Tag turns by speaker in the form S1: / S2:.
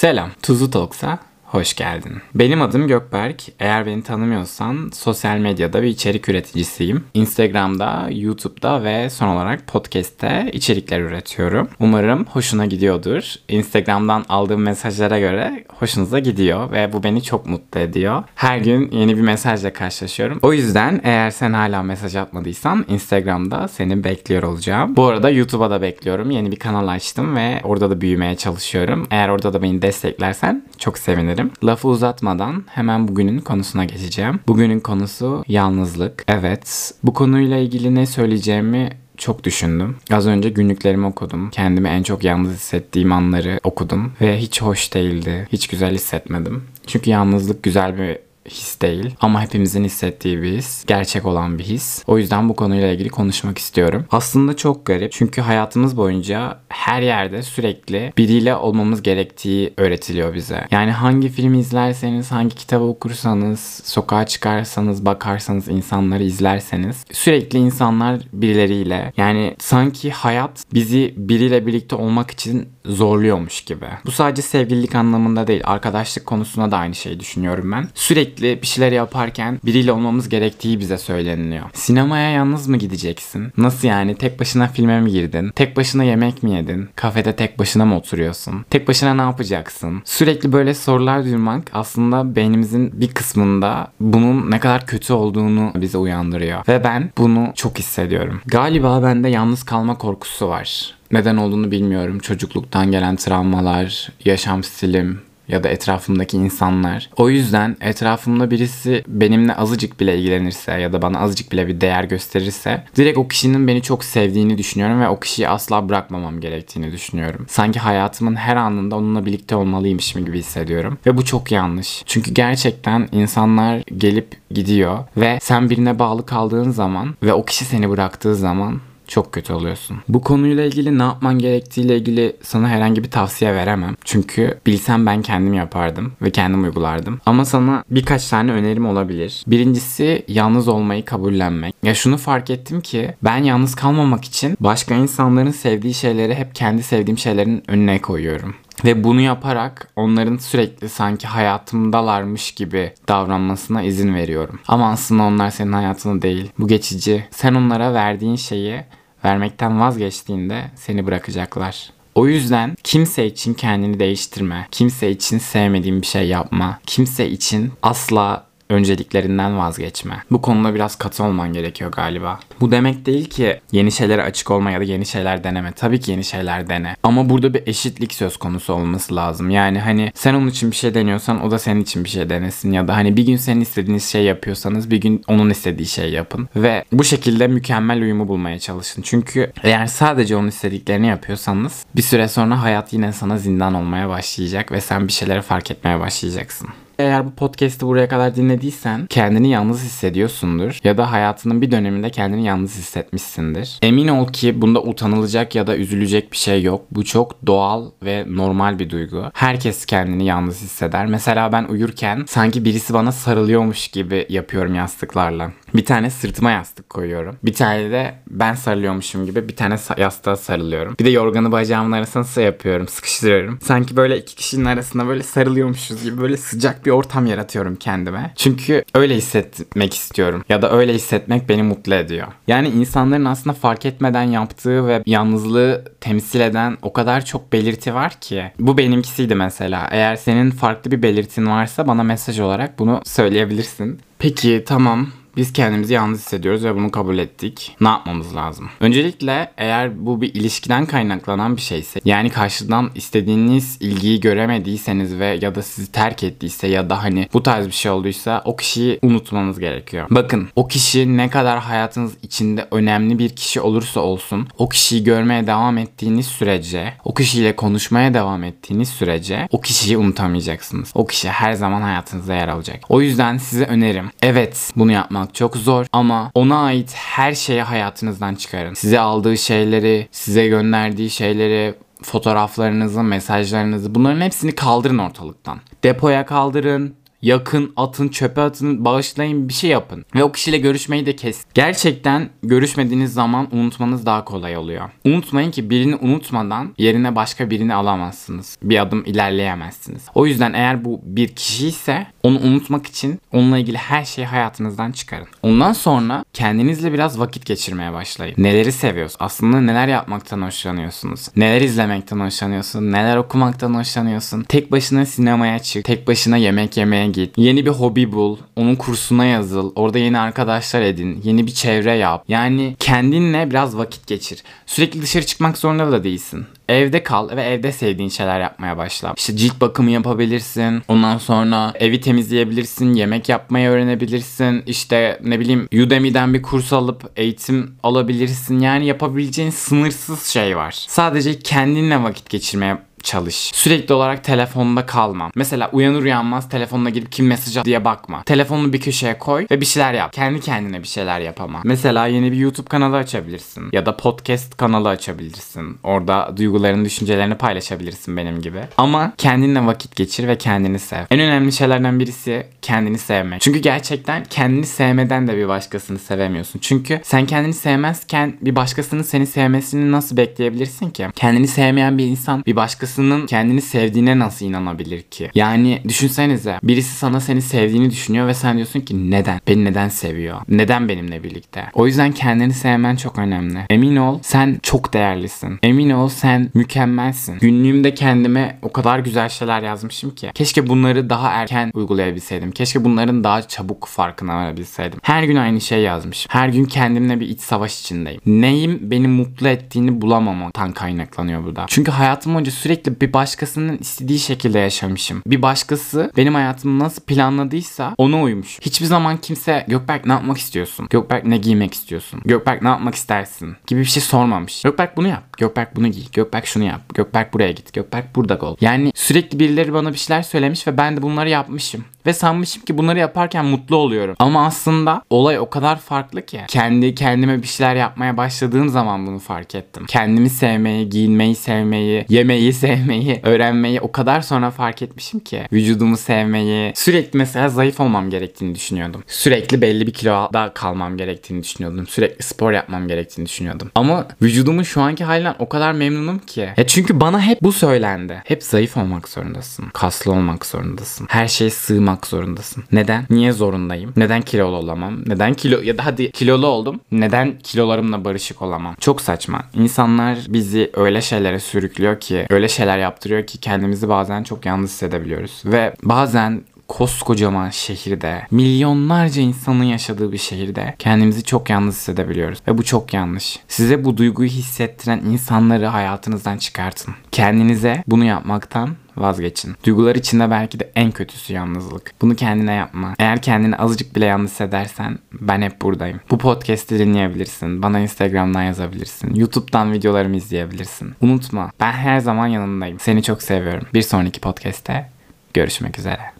S1: Selam, Tuzu Talks'a hoş geldin. Benim adım Gökberk. Eğer beni tanımıyorsan sosyal medyada bir içerik üreticisiyim. Instagram'da, YouTube'da ve son olarak podcast'te içerikler üretiyorum. Umarım hoşuna gidiyordur. Instagram'dan aldığım mesajlara göre hoşunuza gidiyor ve bu beni çok mutlu ediyor. Her gün yeni bir mesajla karşılaşıyorum. O yüzden eğer sen hala mesaj atmadıysan Instagram'da seni bekliyor olacağım. Bu arada YouTube'a da bekliyorum. Yeni bir kanal açtım ve orada da büyümeye çalışıyorum. Eğer orada da beni desteklersen çok sevinirim ederim. Lafı uzatmadan hemen bugünün konusuna geçeceğim. Bugünün konusu yalnızlık. Evet, bu konuyla ilgili ne söyleyeceğimi çok düşündüm. Az önce günlüklerimi okudum. Kendimi en çok yalnız hissettiğim anları okudum ve hiç hoş değildi. Hiç güzel hissetmedim. Çünkü yalnızlık güzel bir his değil ama hepimizin hissettiği bir his. Gerçek olan bir his. O yüzden bu konuyla ilgili konuşmak istiyorum. Aslında çok garip. Çünkü hayatımız boyunca her yerde sürekli biriyle olmamız gerektiği öğretiliyor bize. Yani hangi film izlerseniz, hangi kitabı okursanız, sokağa çıkarsanız, bakarsanız, insanları izlerseniz sürekli insanlar birileriyle yani sanki hayat bizi biriyle birlikte olmak için zorluyormuş gibi. Bu sadece sevgililik anlamında değil. Arkadaşlık konusunda da aynı şeyi düşünüyorum ben. Sürekli bir şeyler yaparken biriyle olmamız gerektiği bize söyleniliyor. Sinemaya yalnız mı gideceksin? Nasıl yani? Tek başına filme mi girdin? Tek başına yemek mi yedin? Kafede tek başına mı oturuyorsun? Tek başına ne yapacaksın? Sürekli böyle sorular duymak aslında beynimizin bir kısmında bunun ne kadar kötü olduğunu bize uyandırıyor. Ve ben bunu çok hissediyorum. Galiba bende yalnız kalma korkusu var. Neden olduğunu bilmiyorum. Çocukluktan gelen travmalar, yaşam stilim, ya da etrafımdaki insanlar. O yüzden etrafımda birisi benimle azıcık bile ilgilenirse ya da bana azıcık bile bir değer gösterirse direkt o kişinin beni çok sevdiğini düşünüyorum ve o kişiyi asla bırakmamam gerektiğini düşünüyorum. Sanki hayatımın her anında onunla birlikte olmalıymışım gibi hissediyorum. Ve bu çok yanlış. Çünkü gerçekten insanlar gelip gidiyor ve sen birine bağlı kaldığın zaman ve o kişi seni bıraktığı zaman çok kötü oluyorsun. Bu konuyla ilgili ne yapman gerektiğiyle ilgili sana herhangi bir tavsiye veremem. Çünkü bilsem ben kendim yapardım ve kendim uygulardım. Ama sana birkaç tane önerim olabilir. Birincisi yalnız olmayı kabullenmek. Ya şunu fark ettim ki ben yalnız kalmamak için başka insanların sevdiği şeyleri hep kendi sevdiğim şeylerin önüne koyuyorum. Ve bunu yaparak onların sürekli sanki hayatımdalarmış gibi davranmasına izin veriyorum. Ama aslında onlar senin hayatını değil. Bu geçici. Sen onlara verdiğin şeyi vermekten vazgeçtiğinde seni bırakacaklar. O yüzden kimse için kendini değiştirme. Kimse için sevmediğin bir şey yapma. Kimse için asla önceliklerinden vazgeçme. Bu konuda biraz katı olman gerekiyor galiba. Bu demek değil ki yeni şeylere açık olma ya da yeni şeyler deneme. Tabii ki yeni şeyler dene. Ama burada bir eşitlik söz konusu olması lazım. Yani hani sen onun için bir şey deniyorsan o da senin için bir şey denesin. Ya da hani bir gün senin istediğiniz şey yapıyorsanız bir gün onun istediği şey yapın. Ve bu şekilde mükemmel uyumu bulmaya çalışın. Çünkü eğer sadece onun istediklerini yapıyorsanız bir süre sonra hayat yine sana zindan olmaya başlayacak ve sen bir şeyleri fark etmeye başlayacaksın. Eğer bu podcast'i buraya kadar dinlediysen kendini yalnız hissediyorsundur ya da hayatının bir döneminde kendini yalnız hissetmişsindir. Emin ol ki bunda utanılacak ya da üzülecek bir şey yok. Bu çok doğal ve normal bir duygu. Herkes kendini yalnız hisseder. Mesela ben uyurken sanki birisi bana sarılıyormuş gibi yapıyorum yastıklarla. Bir tane sırtıma yastık koyuyorum. Bir tane de ben sarılıyormuşum gibi bir tane yastığa sarılıyorum. Bir de yorganı bacağımın arasına sı yapıyorum. Sıkıştırıyorum. Sanki böyle iki kişinin arasında böyle sarılıyormuşuz gibi böyle sıcak bir ortam yaratıyorum kendime. Çünkü öyle hissetmek istiyorum. Ya da öyle hissetmek beni mutlu ediyor. Yani insanların aslında fark etmeden yaptığı ve yalnızlığı temsil eden o kadar çok belirti var ki. Bu benimkisiydi mesela. Eğer senin farklı bir belirtin varsa bana mesaj olarak bunu söyleyebilirsin. Peki tamam biz kendimizi yalnız hissediyoruz ve bunu kabul ettik. Ne yapmamız lazım? Öncelikle eğer bu bir ilişkiden kaynaklanan bir şeyse yani karşıdan istediğiniz ilgiyi göremediyseniz ve ya da sizi terk ettiyse ya da hani bu tarz bir şey olduysa o kişiyi unutmanız gerekiyor. Bakın o kişi ne kadar hayatınız içinde önemli bir kişi olursa olsun o kişiyi görmeye devam ettiğiniz sürece o kişiyle konuşmaya devam ettiğiniz sürece o kişiyi unutamayacaksınız. O kişi her zaman hayatınızda yer alacak. O yüzden size önerim evet bunu yapmak yapmak çok zor ama ona ait her şeyi hayatınızdan çıkarın. Size aldığı şeyleri, size gönderdiği şeyleri, fotoğraflarınızı, mesajlarınızı bunların hepsini kaldırın ortalıktan. Depoya kaldırın, yakın, atın, çöpe atın, bağışlayın bir şey yapın. Ve o kişiyle görüşmeyi de kes. Gerçekten görüşmediğiniz zaman unutmanız daha kolay oluyor. Unutmayın ki birini unutmadan yerine başka birini alamazsınız. Bir adım ilerleyemezsiniz. O yüzden eğer bu bir kişi ise onu unutmak için onunla ilgili her şeyi hayatınızdan çıkarın. Ondan sonra kendinizle biraz vakit geçirmeye başlayın. Neleri seviyorsunuz? Aslında neler yapmaktan hoşlanıyorsunuz? Neler izlemekten hoşlanıyorsun? Neler okumaktan hoşlanıyorsun? Tek başına sinemaya çık. Tek başına yemek yemeye git. Yeni bir hobi bul. Onun kursuna yazıl. Orada yeni arkadaşlar edin. Yeni bir çevre yap. Yani kendinle biraz vakit geçir. Sürekli dışarı çıkmak zorunda da değilsin. Evde kal ve evde sevdiğin şeyler yapmaya başla. İşte cilt bakımı yapabilirsin. Ondan sonra evi temizleyebilirsin. Yemek yapmayı öğrenebilirsin. İşte ne bileyim Udemy'den bir kurs alıp eğitim alabilirsin. Yani yapabileceğin sınırsız şey var. Sadece kendinle vakit geçirmeye çalış. Sürekli olarak telefonda kalma. Mesela uyanır uyanmaz telefonuna girip kim mesaj diye bakma. Telefonunu bir köşeye koy ve bir şeyler yap. Kendi kendine bir şeyler yapama. Mesela yeni bir YouTube kanalı açabilirsin. Ya da podcast kanalı açabilirsin. Orada duygularını, düşüncelerini paylaşabilirsin benim gibi. Ama kendinle vakit geçir ve kendini sev. En önemli şeylerden birisi kendini sevmek. Çünkü gerçekten kendini sevmeden de bir başkasını sevemiyorsun. Çünkü sen kendini sevmezken bir başkasının seni sevmesini nasıl bekleyebilirsin ki? Kendini sevmeyen bir insan bir başkası başkasının kendini sevdiğine nasıl inanabilir ki? Yani düşünsenize birisi sana seni sevdiğini düşünüyor ve sen diyorsun ki neden? Beni neden seviyor? Neden benimle birlikte? O yüzden kendini sevmen çok önemli. Emin ol sen çok değerlisin. Emin ol sen mükemmelsin. Günlüğümde kendime o kadar güzel şeyler yazmışım ki. Keşke bunları daha erken uygulayabilseydim. Keşke bunların daha çabuk farkına varabilseydim. Her gün aynı şey yazmışım. Her gün kendimle bir iç savaş içindeyim. Neyim beni mutlu ettiğini bulamamaktan kaynaklanıyor bu da. Çünkü hayatım boyunca sürekli sürekli bir başkasının istediği şekilde yaşamışım. Bir başkası benim hayatımı nasıl planladıysa ona uymuş. Hiçbir zaman kimse Gökberk ne yapmak istiyorsun? Gökberk ne giymek istiyorsun? Gökberk ne yapmak istersin? Gibi bir şey sormamış. Gökberk bunu yap. Gökberk bunu giy. Gökberk şunu yap. Gökberk buraya git. Gökberk burada ol. Yani sürekli birileri bana bir şeyler söylemiş ve ben de bunları yapmışım. Ve sanmışım ki bunları yaparken mutlu oluyorum. Ama aslında olay o kadar farklı ki. Kendi kendime bir şeyler yapmaya başladığım zaman bunu fark ettim. Kendimi sevmeyi, giyinmeyi sevmeyi, yemeyi sevmeyi, öğrenmeyi o kadar sonra fark etmişim ki. Vücudumu sevmeyi, sürekli mesela zayıf olmam gerektiğini düşünüyordum. Sürekli belli bir kiloda kalmam gerektiğini düşünüyordum. Sürekli spor yapmam gerektiğini düşünüyordum. Ama vücudumun şu anki halinden o kadar memnunum ki. Ya çünkü bana hep bu söylendi. Hep zayıf olmak zorundasın. Kaslı olmak zorundasın. Her şeye sığmak zorundasın. Neden? Niye zorundayım? Neden kilolu olamam? Neden kilo ya da hadi kilolu oldum. Neden kilolarımla barışık olamam? Çok saçma. İnsanlar bizi öyle şeylere sürüklüyor ki, öyle şeyler yaptırıyor ki kendimizi bazen çok yalnız hissedebiliyoruz. Ve bazen koskocaman şehirde, milyonlarca insanın yaşadığı bir şehirde kendimizi çok yalnız hissedebiliyoruz. Ve bu çok yanlış. Size bu duyguyu hissettiren insanları hayatınızdan çıkartın. Kendinize bunu yapmaktan vazgeçin. Duygular içinde belki de en kötüsü yalnızlık. Bunu kendine yapma. Eğer kendini azıcık bile yalnız hissedersen ben hep buradayım. Bu podcast'i dinleyebilirsin. Bana Instagram'dan yazabilirsin. YouTube'dan videolarımı izleyebilirsin. Unutma ben her zaman yanındayım. Seni çok seviyorum. Bir sonraki podcast'te görüşmek üzere.